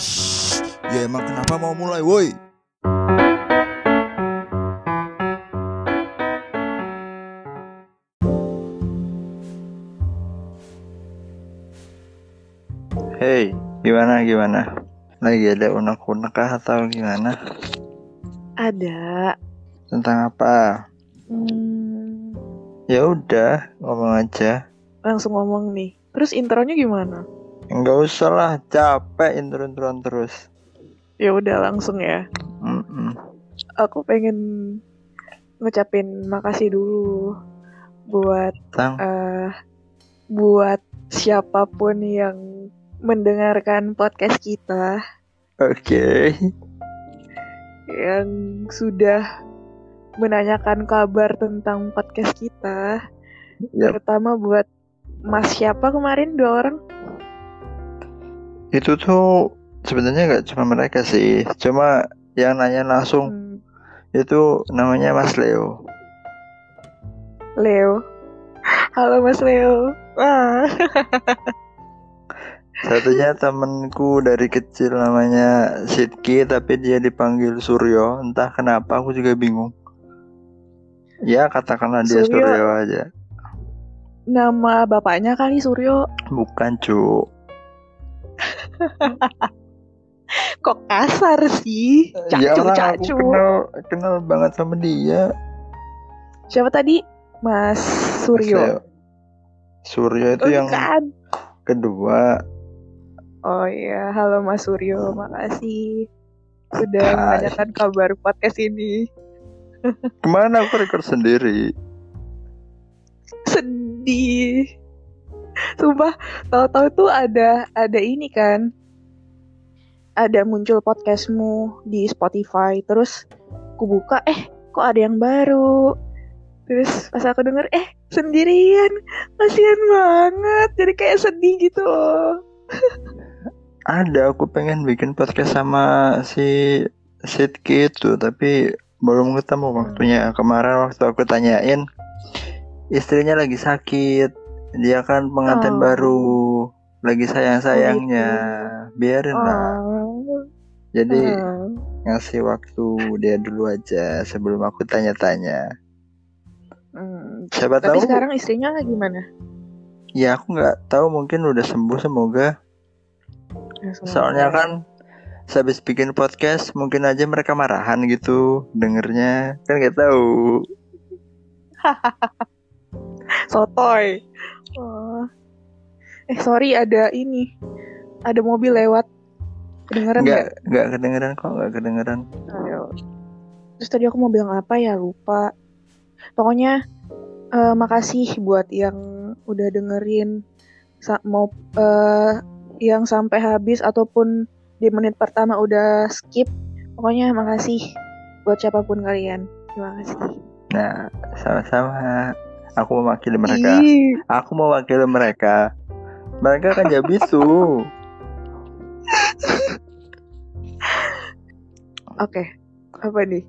Shh, ya emang kenapa mau mulai woi? Hey, gimana gimana? Lagi ada unek-unek kah atau gimana? Ada. Tentang apa? Hmm, Ya udah, ngomong aja. langsung ngomong nih. Terus intronya gimana? Enggak usah lah, capek intro-introan terus. Ya udah langsung ya. Mm-mm. Aku pengen ngucapin makasih dulu buat Tang, eh buat siapa pun yang mendengarkan podcast kita oke. yang sudah menanyakan kabar tentang podcast kita. Yap. Terutama buat Mas siapa kemarin dua orang? Itu tuh sebenarnya nggak cuma mereka sih, cuma yang nanya langsung Hmm, itu namanya Mas Leo. Leo. Halo Mas Leo. Wah. Satunya temenku dari kecil namanya Sidki tapi dia dipanggil Suryo. Entah kenapa aku juga bingung. Ya katakanlah dia Suryo. Suryo aja. Nama bapaknya kali Suryo. Bukan cu. Kok kasar sih? ya Cacu, orang aku cacu. kenal kenal banget sama dia. Siapa tadi? Mas Suryo. Suryo itu Oh, yang kedua. Oh iya, halo Mas Suryo, makasih sudah Hai. menanyakan kabar podcast ini. Ke mana aku record sendiri? Sedih. Sumpah, tahu-tahu tuh ada ada ini kan. Ada muncul podcastmu di Spotify, terus aku buka, eh kok ada yang baru. Terus pas aku denger, eh sendirian, kasihan banget. Jadi kayak sedih gitu loh. Ada, aku pengen bikin podcast sama si Sidki itu, tapi belum ketemu waktunya. Kemarin waktu aku tanyain, istrinya lagi sakit, dia kan pengantin Oh. baru, lagi sayang-sayangnya, biarin lah. Oh, Jadi ah. ngasih waktu dia dulu aja sebelum aku tanya-tanya. Hmm, Siapa Tapi tahu? sekarang istrinya gimana? Ya aku nggak tahu, mungkin udah sembuh semoga. Ya, semoga. Soalnya kan sehabis bikin podcast mungkin aja mereka marahan gitu dengernya kan nggak tahu sotoy. Oh. Eh sorry ada ini, ada mobil lewat. Kedengeran nggak nggak? kedengeran kok nggak kedengeran Ayo. Terus tadi aku mau bilang apa ya lupa. Pokoknya eh, makasih buat yang udah dengerin Sa- mau eh, yang sampai habis ataupun di menit pertama udah skip. Pokoknya makasih buat siapa pun kalian. Terima kasih. nah sama-sama aku mewakili mereka. Ih, aku mewakili mereka. Mereka kan jabisu Oke, apa nih?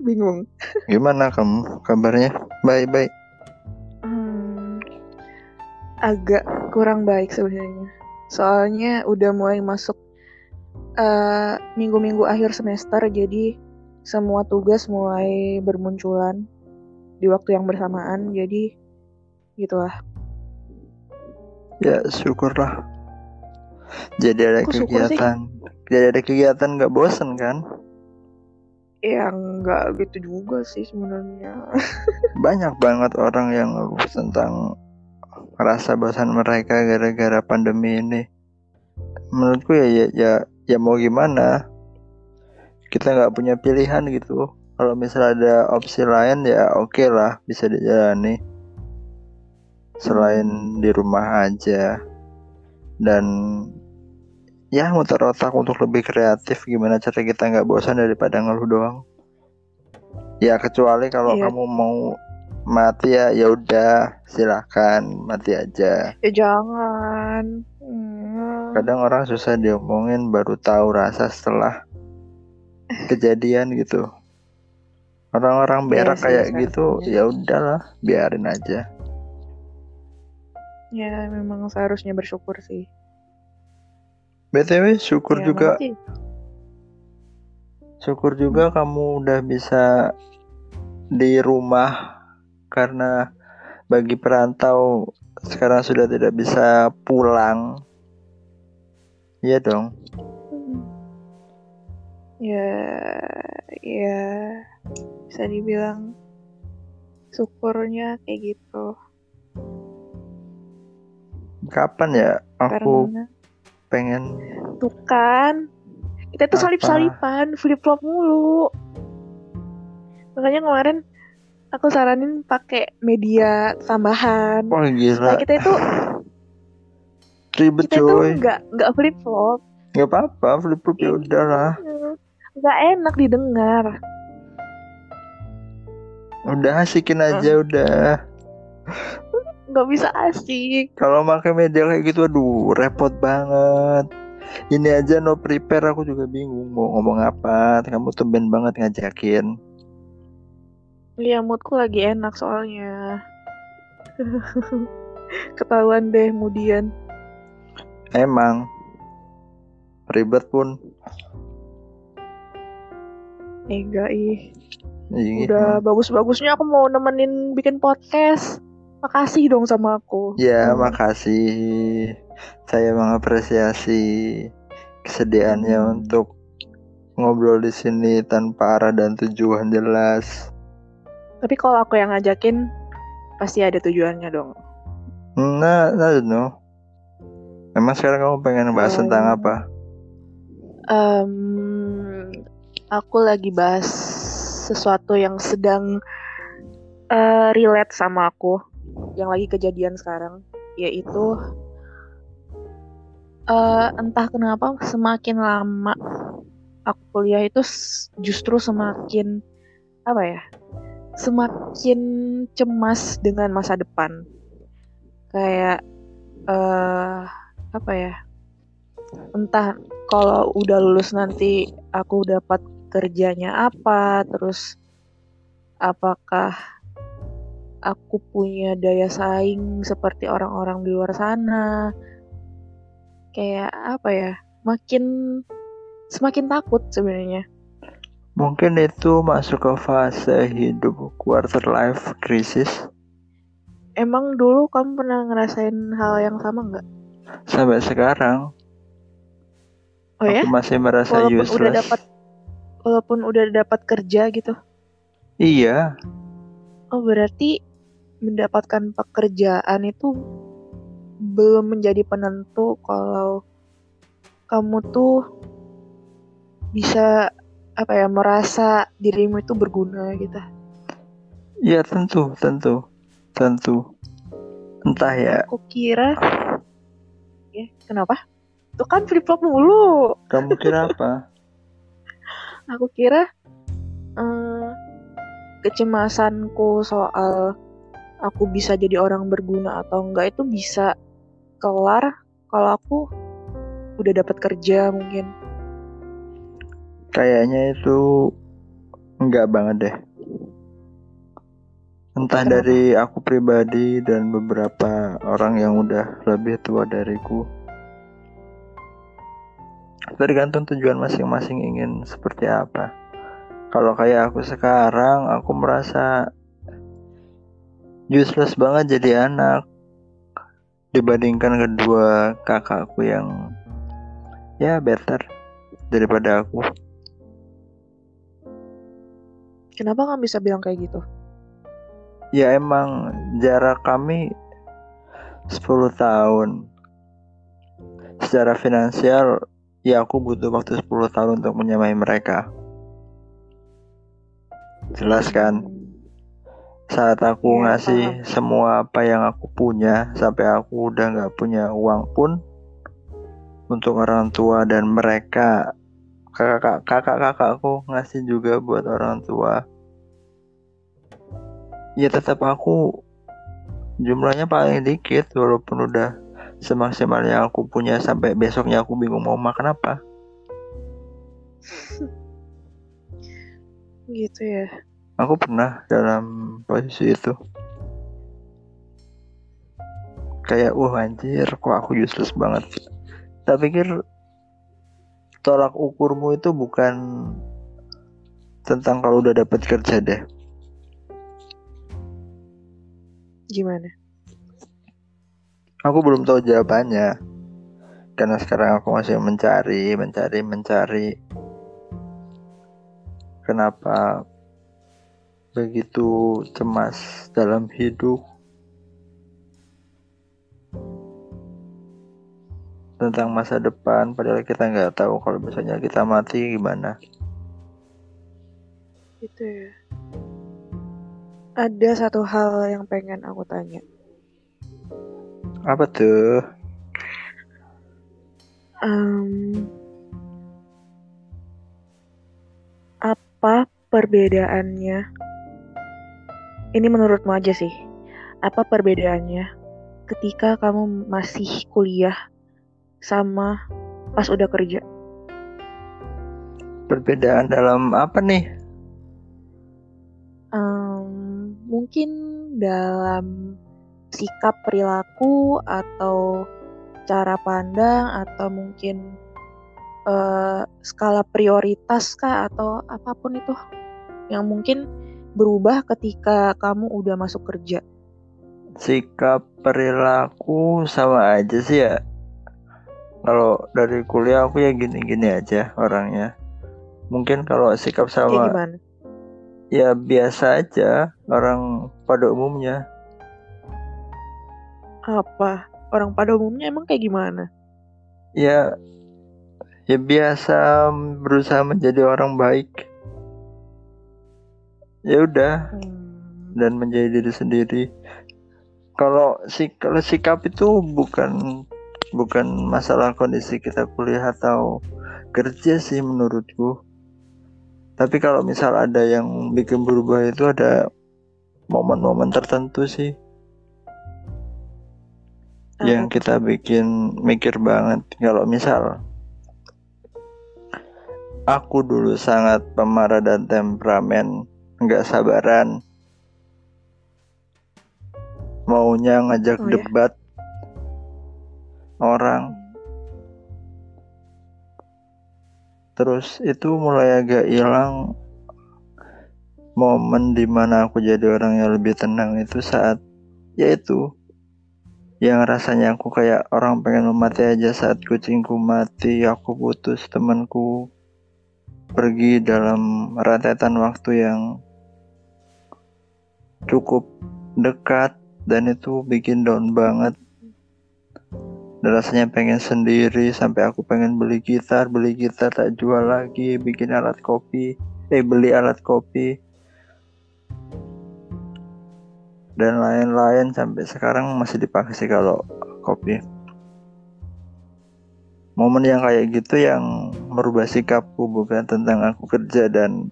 Bingung. gimana kamu? Kabarnya? Baik baik Hmm, agak kurang baik sebenarnya. Soalnya udah mulai masuk eh, minggu-minggu akhir semester, jadi semua tugas mulai bermunculan di waktu yang bersamaan. Jadi gitulah. ya syukurlah jadi ada Kok sih? kegiatan jadi ada kegiatan nggak bosen kan Ya nggak gitu juga sih sebenarnya. banyak banget orang yang ngeluh tentang rasa bosan mereka gara-gara pandemi ini. Menurutku ya ya ya, ya mau gimana? Kita nggak punya pilihan gitu. Kalau misalnya ada opsi lain ya oke lah bisa dijalani. Selain di rumah aja dan ya muter otak untuk lebih kreatif gimana cara kita nggak bosan daripada ngeluh doang. Ya kecuali kalau Iya. kamu mau mati ya ya udah silahkan mati aja. Ya jangan. Hmm. Kadang orang susah diomongin baru tahu rasa setelah kejadian gitu. Orang-orang Iya berak kayak sebenarnya. gitu ya udahlah biarin aja. Ya memang seharusnya bersyukur sih. BTW syukur Ya, juga syukur juga kamu udah bisa di rumah karena bagi perantau sekarang sudah tidak bisa pulang. Iya dong. Hmm. Ya, ya bisa dibilang syukurnya kayak gitu. Kapan ya aku Karena pengen tuh kan kita tuh Apa? salip-salipan, flip-flop mulu. Makanya kemarin aku saranin pakai media tambahan. Nah, gila kita itu ribet kita itu coy nggak nggak flip-flop. nggak apa-apa flip flop ya udah lah Nggak enak didengar. Udah asikin aja udah Nggak bisa asik. kalau pakai media kayak gitu aduh repot banget ini aja no prepare aku juga bingung mau ngomong apa kamu tumben banget ngajakin Iya, moodku lagi enak soalnya. Ketahuan deh kemudian. emang ribet pun Enggak ih. Iya, Udah emang. bagus-bagusnya aku mau nemenin bikin podcast. Makasih dong sama aku. ya Hmm. makasih saya mengapresiasi kesediaannya Hmm. untuk ngobrol di sini tanpa arah dan tujuan jelas Tapi kalau aku yang ngajakin pasti ada tujuannya dong. Nah, I don't know. Emang sekarang kamu pengen bahas Oh. tentang apa? Em, aku lagi bahas sesuatu yang sedang eh, relate sama aku, yang lagi kejadian sekarang, yaitu eh, entah kenapa semakin lama aku kuliah itu justru semakin apa ya, semakin cemas dengan masa depan, kayak eh apa ya, entah kalau udah lulus nanti aku dapat kerjanya apa, terus apakah aku punya daya saing seperti orang-orang di luar sana. Kayak apa ya? Makin semakin takut sebenarnya. Mungkin itu masuk ke fase hidup quarter life crisis. Emang dulu kamu pernah ngerasain hal yang sama nggak? Sampai sekarang Oh ya? aku masih merasa Walaupun useless. udah dapat walaupun udah dapat kerja gitu. Iya, Oh, berarti mendapatkan pekerjaan itu belum menjadi penentu kalau kamu tuh bisa apa ya merasa dirimu itu berguna gitu. iya tentu, tentu, tentu. Entah ya, Aku kira ya, kenapa? Tuh kan flip flop mulu. kamu kira apa? Aku kira eh, kecemasanku soal aku bisa jadi orang berguna atau enggak itu bisa kelar kalau aku udah dapat kerja mungkin. Kayaknya itu enggak banget deh. Entah Kenapa? dari aku pribadi dan beberapa orang yang udah lebih tua dariku. Tergantung tujuan masing-masing ingin seperti apa. Kalau kayak aku sekarang, aku merasa useless banget jadi anak dibandingkan kedua kakakku yang ya better daripada aku. Kenapa nggak bisa bilang kayak gitu? Ya emang jarak kami 10 tahun. Secara finansial ya aku butuh waktu 10 tahun untuk menyamai mereka. Jelas kan? Saat aku Iya, ngasih semua apa yang aku punya sampai aku udah nggak punya uang pun untuk orang tua dan mereka kakak kakak kakakku ngasih juga buat orang tua ya tetap aku jumlahnya paling dikit walaupun udah semaksimal yang aku punya sampai besoknya aku bingung mau makan apa Gitu ya. aku pernah dalam posisi itu kayak wah anjir kok aku useless banget tak pikir tolak ukurmu itu bukan tentang kalau udah dapat kerja deh. Gimana? Aku belum tahu jawabannya. Karena sekarang aku masih mencari, mencari, mencari. Kenapa begitu cemas dalam hidup? Tentang masa depan, padahal kita nggak tahu kalau misalnya kita mati gimana. Gitu ya. Ada satu hal yang pengen aku tanya. Apa tuh? Em, apa perbedaannya? Ini menurutmu aja sih. Apa perbedaannya ketika kamu masih kuliah sama pas udah kerja? Perbedaan dalam apa nih? Em, mungkin dalam sikap perilaku atau cara pandang atau mungkin eh, skala prioritas kah atau apa pun itu yang mungkin berubah ketika kamu udah masuk kerja. Sikap perilaku sama aja sih ya. Kalau dari kuliah aku ya gini-gini aja orangnya. Mungkin kalau sikap sama gimana? ya biasa aja orang pada umumnya. Apa? Orang pada umumnya emang kayak gimana? Ya ya biasa berusaha menjadi orang baik. Ya udah Hmm, dan menjadi diri sendiri. Kalau sik kalau sikap itu bukan bukan masalah kondisi kita kuliah atau kerja sih menurutku. Tapi kalau misal ada yang bikin berubah itu ada momen-momen tertentu sih yang apa? kita bikin mikir banget. Kalau misal aku dulu sangat pemarah dan temperamen, nggak sabaran, maunya ngajak Oh ya? debat orang. Terus itu mulai agak hilang momen di mana aku jadi orang yang lebih tenang itu saat yaitu yang rasanya aku kayak orang pengen mati aja saat kucingku mati. Aku putus temanku pergi dalam rentetan waktu yang cukup dekat dan itu bikin down banget. Dan rasanya pengen sendiri sampai aku pengen beli gitar. Beli gitar tak jual lagi bikin alat kopi. Eh beli alat kopi dan lain-lain sampai sekarang masih dipakai sih kalau kopi. Momen yang kayak gitu yang merubah sikapku bukan tentang aku kerja dan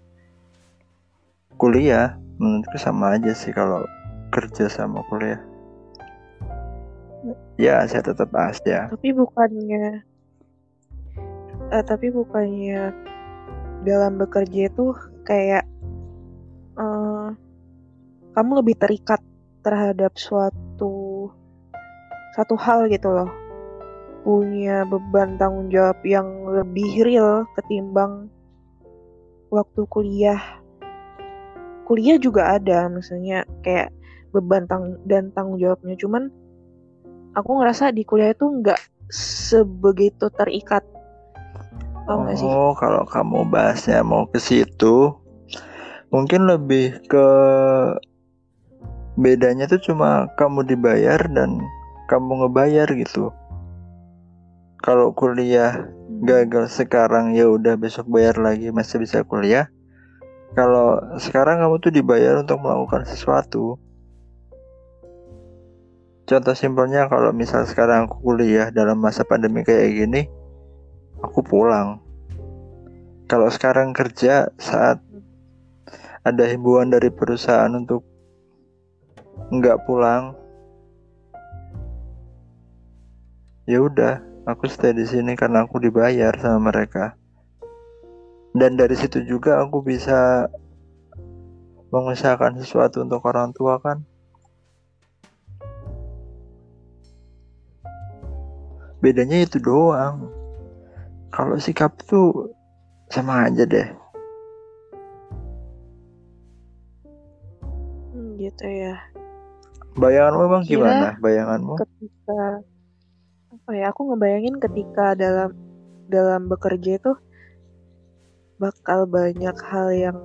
kuliah menurutku sama aja sih kalau kerja sama kuliah. Ya saya tetap ya Tapi bukannya, eh, tapi bukannya dalam bekerja itu kayak eh, kamu lebih terikat terhadap suatu satu hal gitu loh, punya beban tanggung jawab yang lebih real ketimbang waktu kuliah. Kuliah juga ada, maksudnya kayak beban tang dan tanggung jawabnya, cuman aku ngerasa di kuliah itu nggak sebegitu terikat. Paham nggak sih? Oh, kalau kamu bahasnya mau ke situ, mungkin lebih ke bedanya tuh cuma kamu dibayar dan kamu ngebayar gitu. Kalau kuliah Hmm. gagal sekarang ya udah besok bayar lagi masih bisa kuliah. Kalau sekarang kamu tuh dibayar untuk melakukan sesuatu. Contoh simpelnya kalau misal sekarang aku kuliah dalam masa pandemi kayak gini, aku pulang. Kalau sekarang kerja saat ada himbauan dari perusahaan untuk nggak pulang, ya udah, aku stay di sini karena aku dibayar sama mereka. Dan dari situ juga aku bisa mengusahakan sesuatu untuk orang tua kan. Bedanya itu doang. kalau sikap tuh sama aja deh Hmm, gitu ya. Bayanganmu bang Kira- gimana bayanganmu Ketika apa ya? Aku ngebayangin ketika dalam dalam bekerja itu bakal banyak hal yang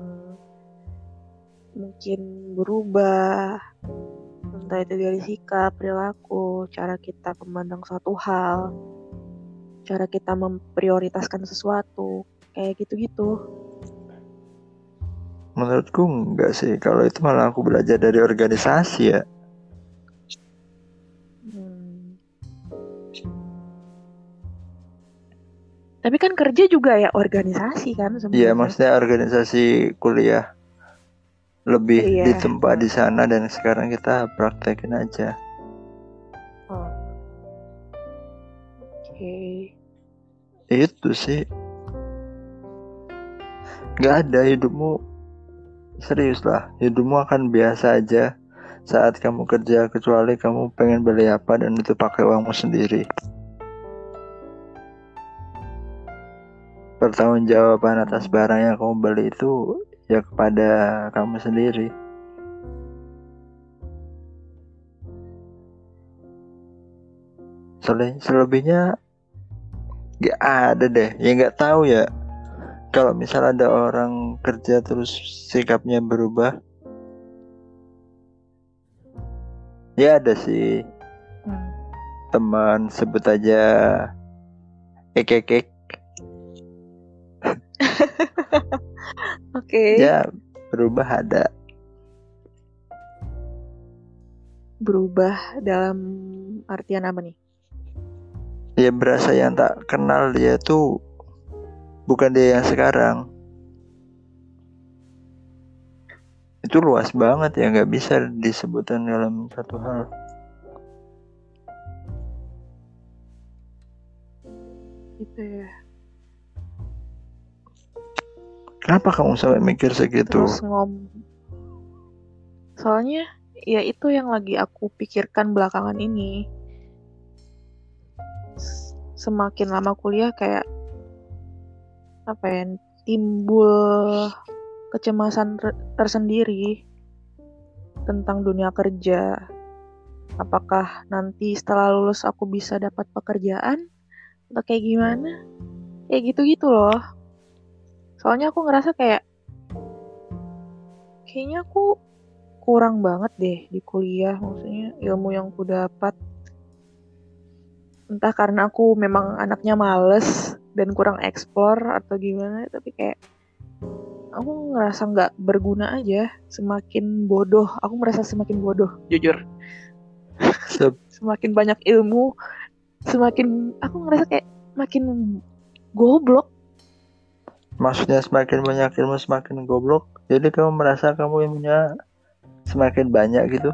mungkin berubah entah itu dari sikap, perilaku, cara kita memandang suatu hal, cara kita memprioritaskan sesuatu, kayak gitu-gitu. menurutku enggak sih kalau itu malah aku belajar dari organisasi ya Tapi kan kerja juga ya organisasi kan Iya, maksudnya organisasi kuliah lebih Iya. ditempa di sana dan sekarang kita praktekin aja. Oh. Oke. Itu sih. Gak ada hidupmu serius lah. Hidupmu akan biasa aja saat kamu kerja kecuali kamu pengen beli apa dan itu pakai uangmu sendiri. Pertanggungjawaban atas barang yang kamu beli itu ya kepada kamu sendiri. Sele- selebihnya gak ada deh ya nggak tahu ya kalau misal ada orang kerja terus sikapnya berubah ya ada sih Hmm. teman sebut aja ekekek Oke. ya berubah ada Berubah dalam artian apa nih? ya berasa yang tak kenal dia tuh bukan dia yang sekarang itu luas banget ya nggak bisa disebutkan dalam satu hal Gitu ya. Kenapa kamu sampai mikir segitu Terus ngom. Soalnya ya itu yang lagi aku pikirkan belakangan ini. Semakin lama kuliah kayak apa ya timbul kecemasan ter- tersendiri tentang dunia kerja. Apakah nanti setelah lulus aku bisa dapat pekerjaan atau kayak gimana? Kayak gitu-gitu loh. Soalnya aku ngerasa kayak kayaknya aku kurang banget deh di kuliah maksudnya ilmu yang aku dapat. Entah karena aku memang anaknya males dan kurang eksplor atau gimana tapi kayak aku ngerasa nggak berguna aja semakin bodoh. Aku merasa semakin bodoh. Jujur. Se- semakin banyak ilmu semakin aku ngerasa kayak makin goblok maksudnya semakin banyak ilmu semakin goblok. Jadi kamu merasa kamu ilmunya semakin banyak gitu.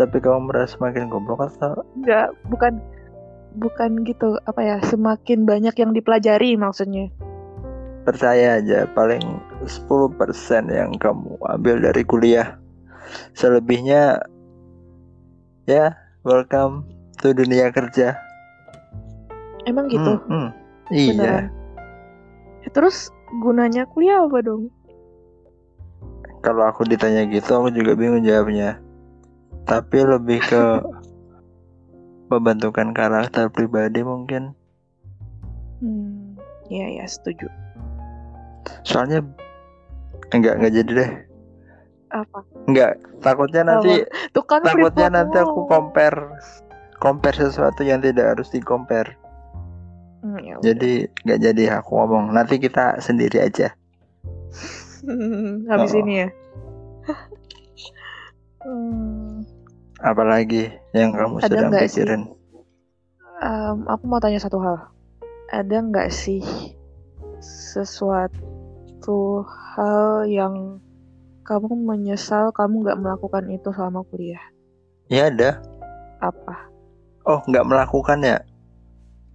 Tapi kamu merasa semakin goblok atau? Nggak bukan bukan gitu. Apa ya semakin banyak yang dipelajari maksudnya. Percaya aja paling 10% yang kamu ambil dari kuliah. Selebihnya ya welcome to dunia kerja. Emang gitu? Hmm, hmm. iya. Beneran terus gunanya kuliah apa dong? Kalau aku ditanya gitu aku juga bingung jawabnya. Tapi lebih ke pembentukan karakter pribadi mungkin. Hmm ya ya setuju. Soalnya enggak enggak jadi deh. Apa? Enggak takutnya nanti tuh kan takutnya nanti aku compare compare sesuatu yang tidak harus di compare Hmm, ya jadi nggak jadi aku ngomong. Nanti kita sendiri aja. Habis Oh. ini ya? Hmm, apalagi yang kamu Ada sedang sih? pikirin? Em, aku mau tanya satu hal. Ada nggak sih sesuatu hal yang kamu menyesal kamu nggak melakukan itu selama kuliah? Ya ada. Apa? Oh nggak melakukan ya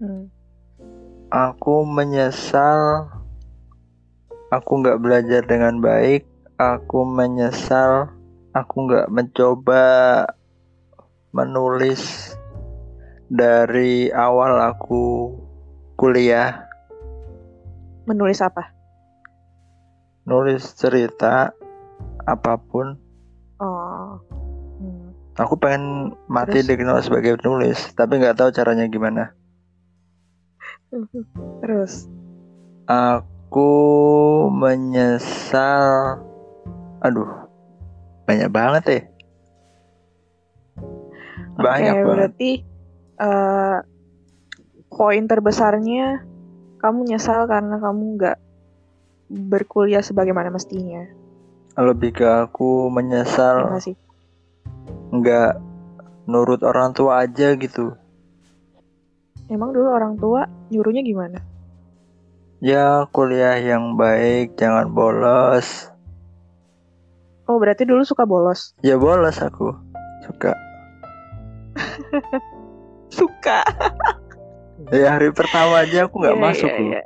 Hmm. Aku menyesal aku nggak belajar dengan baik aku menyesal aku nggak mencoba menulis dari awal aku kuliah Menulis apa? nulis cerita apa pun Oh. Hmm. aku pengen mati Terus? dikenal sebagai penulis tapi nggak tahu caranya gimana Terus. aku menyesal aduh banyak banget ya banyak Oke, banget berarti eh, poin terbesarnya kamu nyesal karena kamu nggak berkuliah sebagaimana mestinya. lebih ke aku menyesal sih? nggak nurut orang tua aja gitu Emang dulu orang tua nyuruhnya gimana? ya kuliah yang baik jangan bolos Oh, berarti dulu suka bolos. ya bolos aku suka Suka. ya hari pertama aja aku nggak Iya, masuk loh iya.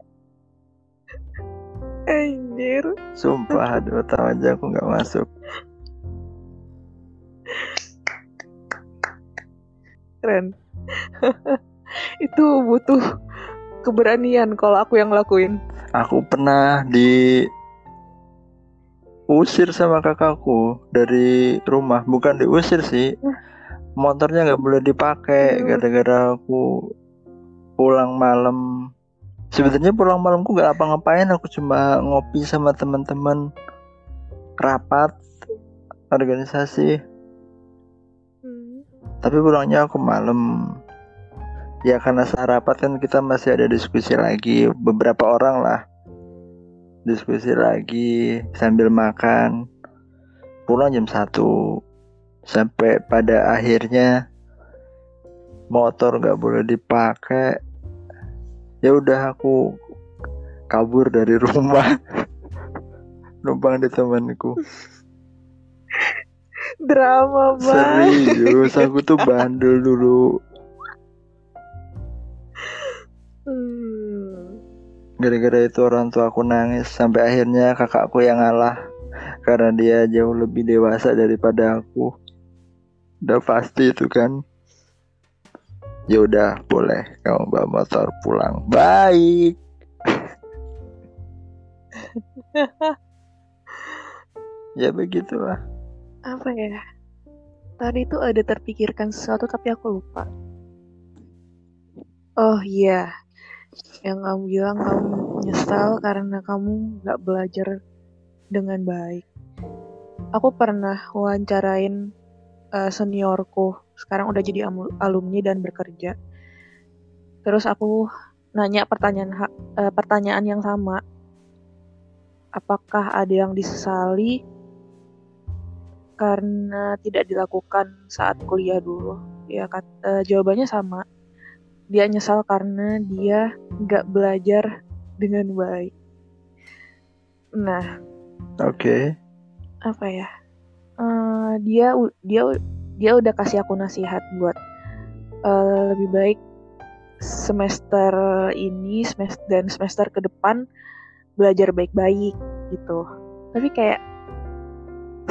Anjir. sumpah hari pertama aja aku nggak masuk Keren. Itu butuh keberanian kalau aku yang ngelakuin. aku pernah di usir sama kakakku dari rumah. Bukan diusir sih. Motornya nggak boleh dipakai gara-gara aku pulang malam. Sebenarnya pulang malamku nggak apa ngapain aku cuma ngopi sama teman-teman rapat organisasi. Hmm. tapi pulangnya aku malam ya karena saat rapat kan kita masih ada diskusi lagi beberapa orang lah. Diskusi lagi sambil makan. Pulang jam 1 sampai pada akhirnya motor nggak boleh dipakai. Ya udah aku kabur dari rumah. Numpang di temanku. Drama banget. serius aku tuh bandel dulu Gara-gara itu orang tua aku nangis sampai akhirnya kakakku yang ngalah karena dia jauh lebih dewasa daripada aku. Udah pasti itu kan. Ya udah, boleh kamu bawa motor pulang. Baik. ya begitulah. Apa ya? Tadi tuh ada terpikirkan sesuatu tapi aku lupa. Oh iya, yang kamu bilang kamu nyesal karena kamu nggak belajar dengan baik. Aku pernah wawancarain eh, seniorku, sekarang udah jadi alumni dan bekerja. Terus aku nanya pertanyaan eh, pertanyaan yang sama. Apakah ada yang disesali karena tidak dilakukan saat kuliah dulu? Ya, eh, jawabannya sama dia nyesal karena dia nggak belajar dengan baik. Nah, Oke. apa ya? Eh, dia dia dia udah kasih aku nasihat buat eh, lebih baik semester ini semester dan semester ke depan belajar baik-baik gitu. Tapi kayak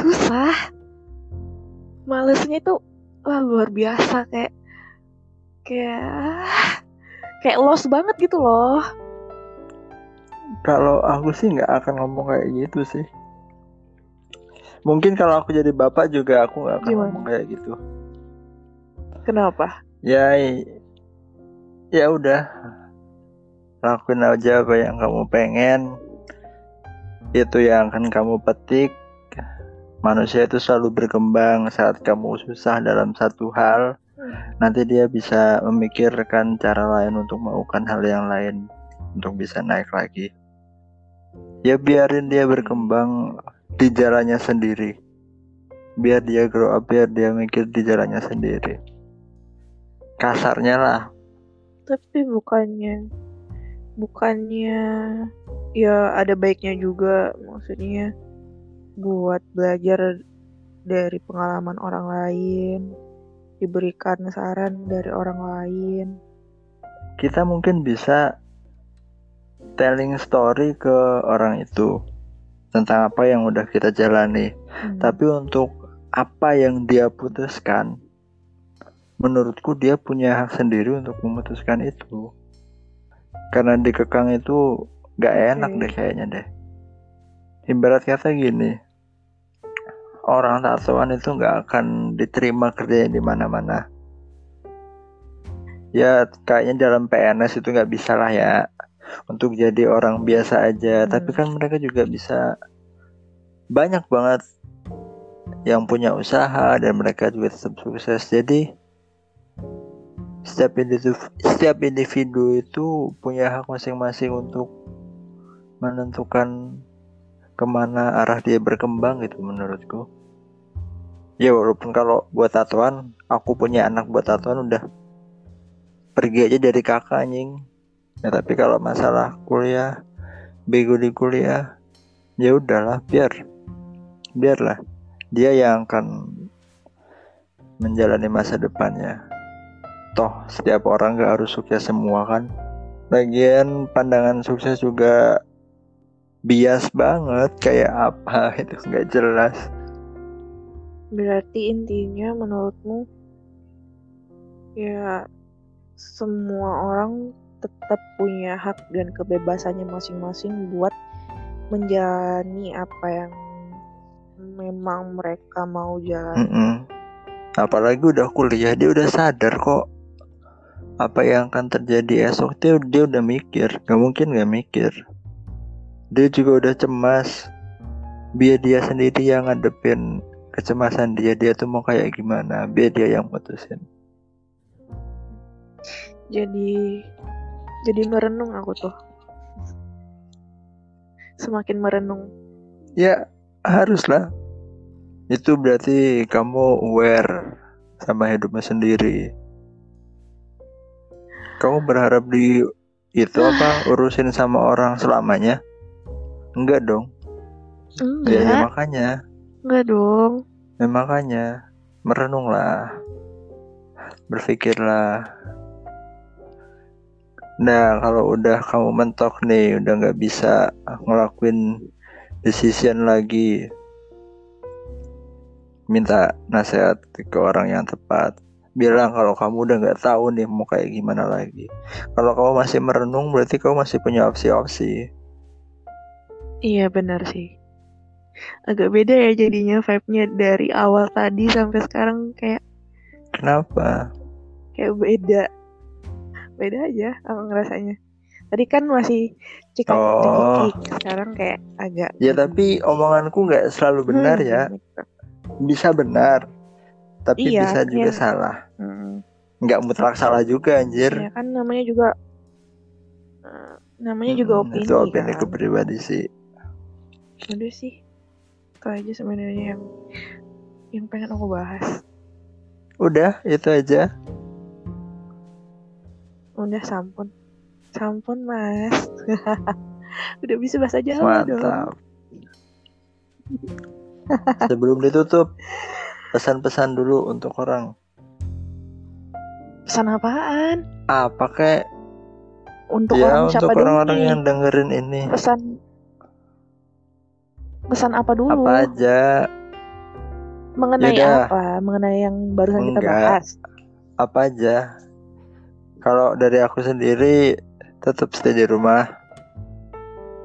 susah. Malesnya itu wah luar biasa kayak kayak kayak lost banget gitu loh. Kalau aku sih nggak akan ngomong kayak gitu sih. Mungkin kalau aku jadi bapak juga aku nggak akan Gimana? ngomong kayak gitu. Kenapa? Ya, ya udah. Lakuin aja apa yang kamu pengen. Itu yang akan kamu petik. Manusia itu selalu berkembang saat kamu susah dalam satu hal. Nanti dia bisa memikirkan cara lain untuk melakukan hal yang lain untuk bisa naik lagi. Ya biarin dia berkembang di jalannya sendiri. Biar dia grow up, biar dia mikir di jalannya sendiri. Kasarnya lah, Tapi bukannya bukannya ya ada baiknya juga maksudnya buat belajar dari pengalaman orang lain, diberikan saran dari orang lain. kita mungkin bisa telling story ke orang itu tentang apa yang udah kita jalani. Hmm. Tapi untuk apa yang dia putuskan, menurutku dia punya hak sendiri untuk memutuskan itu. Karena dikekang itu Gak enak deh kayaknya deh. Ibarat kata gini, orang tatoan itu nggak akan diterima kerjanya di mana-mana. Ya kayaknya dalam PNS itu nggak bisa lah ya untuk jadi orang biasa aja. Hmm. Tapi kan mereka juga bisa banyak banget yang punya usaha dan mereka juga tetap sukses. Jadi setiap individu setiap individu itu punya hak masing-masing untuk menentukan ke mana arah dia berkembang gitu menurutku. Ya walaupun kalau buat tatoan aku punya anak buat tatoan udah pergi aja dari kakak anjing. Ya tapi kalau masalah kuliah bego di kuliah ya udahlah biar biarlah. Dia yang akan menjalani masa depannya. Toh setiap orang gak harus sukses semua kan. Lagian pandangan sukses juga bias banget kayak apa itu nggak jelas Berarti intinya menurutmu ya semua orang tetap punya hak dan kebebasannya masing-masing buat menjalani apa yang memang mereka mau jalani. Mm-mm. apalagi udah kuliah dia udah sadar kok apa yang akan terjadi esok dia dia udah mikir nggak mungkin nggak mikir dia juga udah cemas biar dia sendiri yang ngadepin kecemasan dia dia tuh mau kayak gimana biar dia yang mutusin Jadi jadi merenung aku tuh. Semakin merenung. Ya haruslah. Itu berarti kamu aware sama hidupnya sendiri. Kamu berharap di itu apa urusin sama orang selamanya? Enggak dong. Ya, ya Enggak, makanya, enggak dong. ya makanya merenunglah, berpikirlah. Nah kalau udah kamu mentok nih, udah nggak bisa ngelakuin decision lagi, minta nasihat ke orang yang tepat. Bilang kalau kamu udah nggak tahu nih mau kayak gimana lagi. Kalau kamu masih merenung, berarti kamu masih punya opsi-opsi. Iya benar sih. Agak beda ya jadinya vibe-nya dari awal tadi sampai sekarang kayak Kenapa? kayak beda. Beda aja aku ngerasanya. Tadi kan masih cikak Oh. sekarang kayak agak Ya tapi omonganku nggak selalu benar Hmm, ya. gitu. Bisa benar, tapi Iya, bisa juga iya. salah. Hmm. Nggak mutlak salah juga anjir. Ya kan namanya juga eh, namanya juga Mm-mm, opini, Itu opini kan. pribadi sih. Udah sih. Itu aja sebenarnya yang yang pengen aku bahas. Udah, itu aja. Udah sampun. Sampun, Mas. Udah bisa bahasa Jawa dong. Mantap. Sebelum ditutup, pesan-pesan dulu untuk orang. Pesan apaan? Apa kek? Untuk Ya, orang siapa untuk dulu orang-orang yang dengerin ini. Pesan Pesan apa dulu? Apa aja, Mengenai Yaudah. apa? Mengenai yang barusan kita Enggak. bahas. apa aja. Kalau dari aku sendiri, tetap stay di rumah.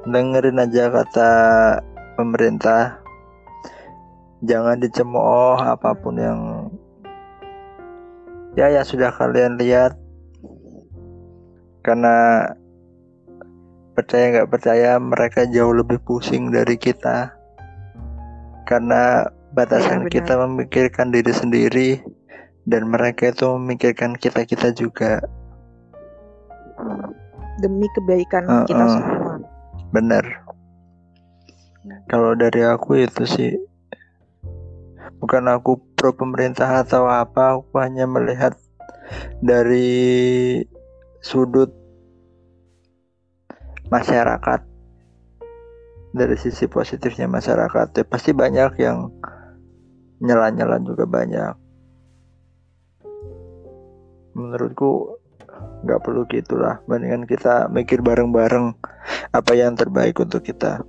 Dengerin aja kata pemerintah. Jangan dicemooh apa pun yang ya ya sudah kalian lihat. Karena percaya nggak percaya mereka jauh lebih pusing dari kita. Karena batasan benar. kita memikirkan diri sendiri dan mereka itu memikirkan kita kita juga. Demi kebaikan Heeh. kita semua. Bener. Kalau dari aku itu sih bukan aku pro pemerintah atau apa, aku hanya melihat dari sudut masyarakat. Dari sisi positifnya masyarakat ya pasti banyak yang nyela-nyela juga banyak. Menurutku nggak perlu gitulah. Mendingan kita mikir bareng-bareng apa yang terbaik untuk kita.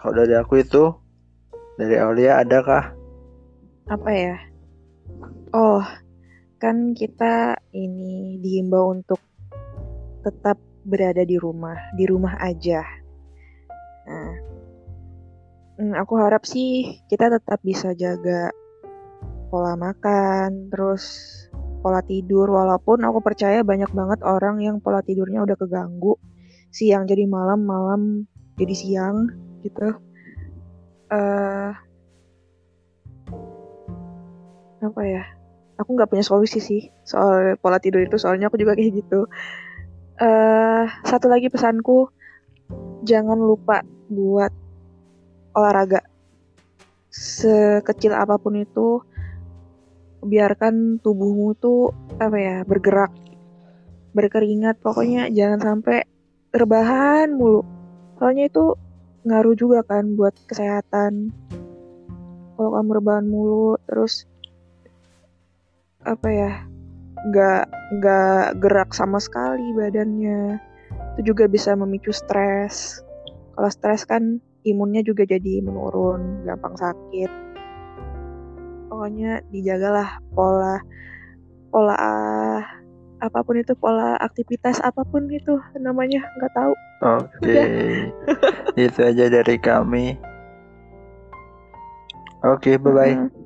Kalau dari aku itu dari Aulia adakah? Apa ya? Oh, kan kita ini diimbau untuk tetap berada di rumah, di rumah aja. Nah, hmm, aku harap sih kita tetap bisa jaga pola makan, terus pola tidur. Walaupun aku percaya banyak banget orang yang pola tidurnya udah keganggu, siang jadi malam, malam jadi siang gitu. Uh, apa ya? Aku nggak punya solusi sih soal pola tidur itu. Soalnya aku juga kayak gitu uh, satu lagi pesanku jangan lupa buat olahraga. Sekecil apa pun itu biarkan tubuhmu tuh apa ya bergerak berkeringat. Pokoknya jangan sampai terbahan mulu. Soalnya itu ngaruh juga kan buat kesehatan. Kalau kamu rebahan mulu terus apa ya nggak nggak gerak sama sekali badannya. Itu juga bisa memicu stres. Kalau stres kan imunnya juga jadi menurun gampang sakit. Pokoknya dijagalah pola pola apa pun itu pola aktivitas apa pun itu namanya nggak tahu. Oke. Okay. itu aja dari kami. Oke okay, bye bye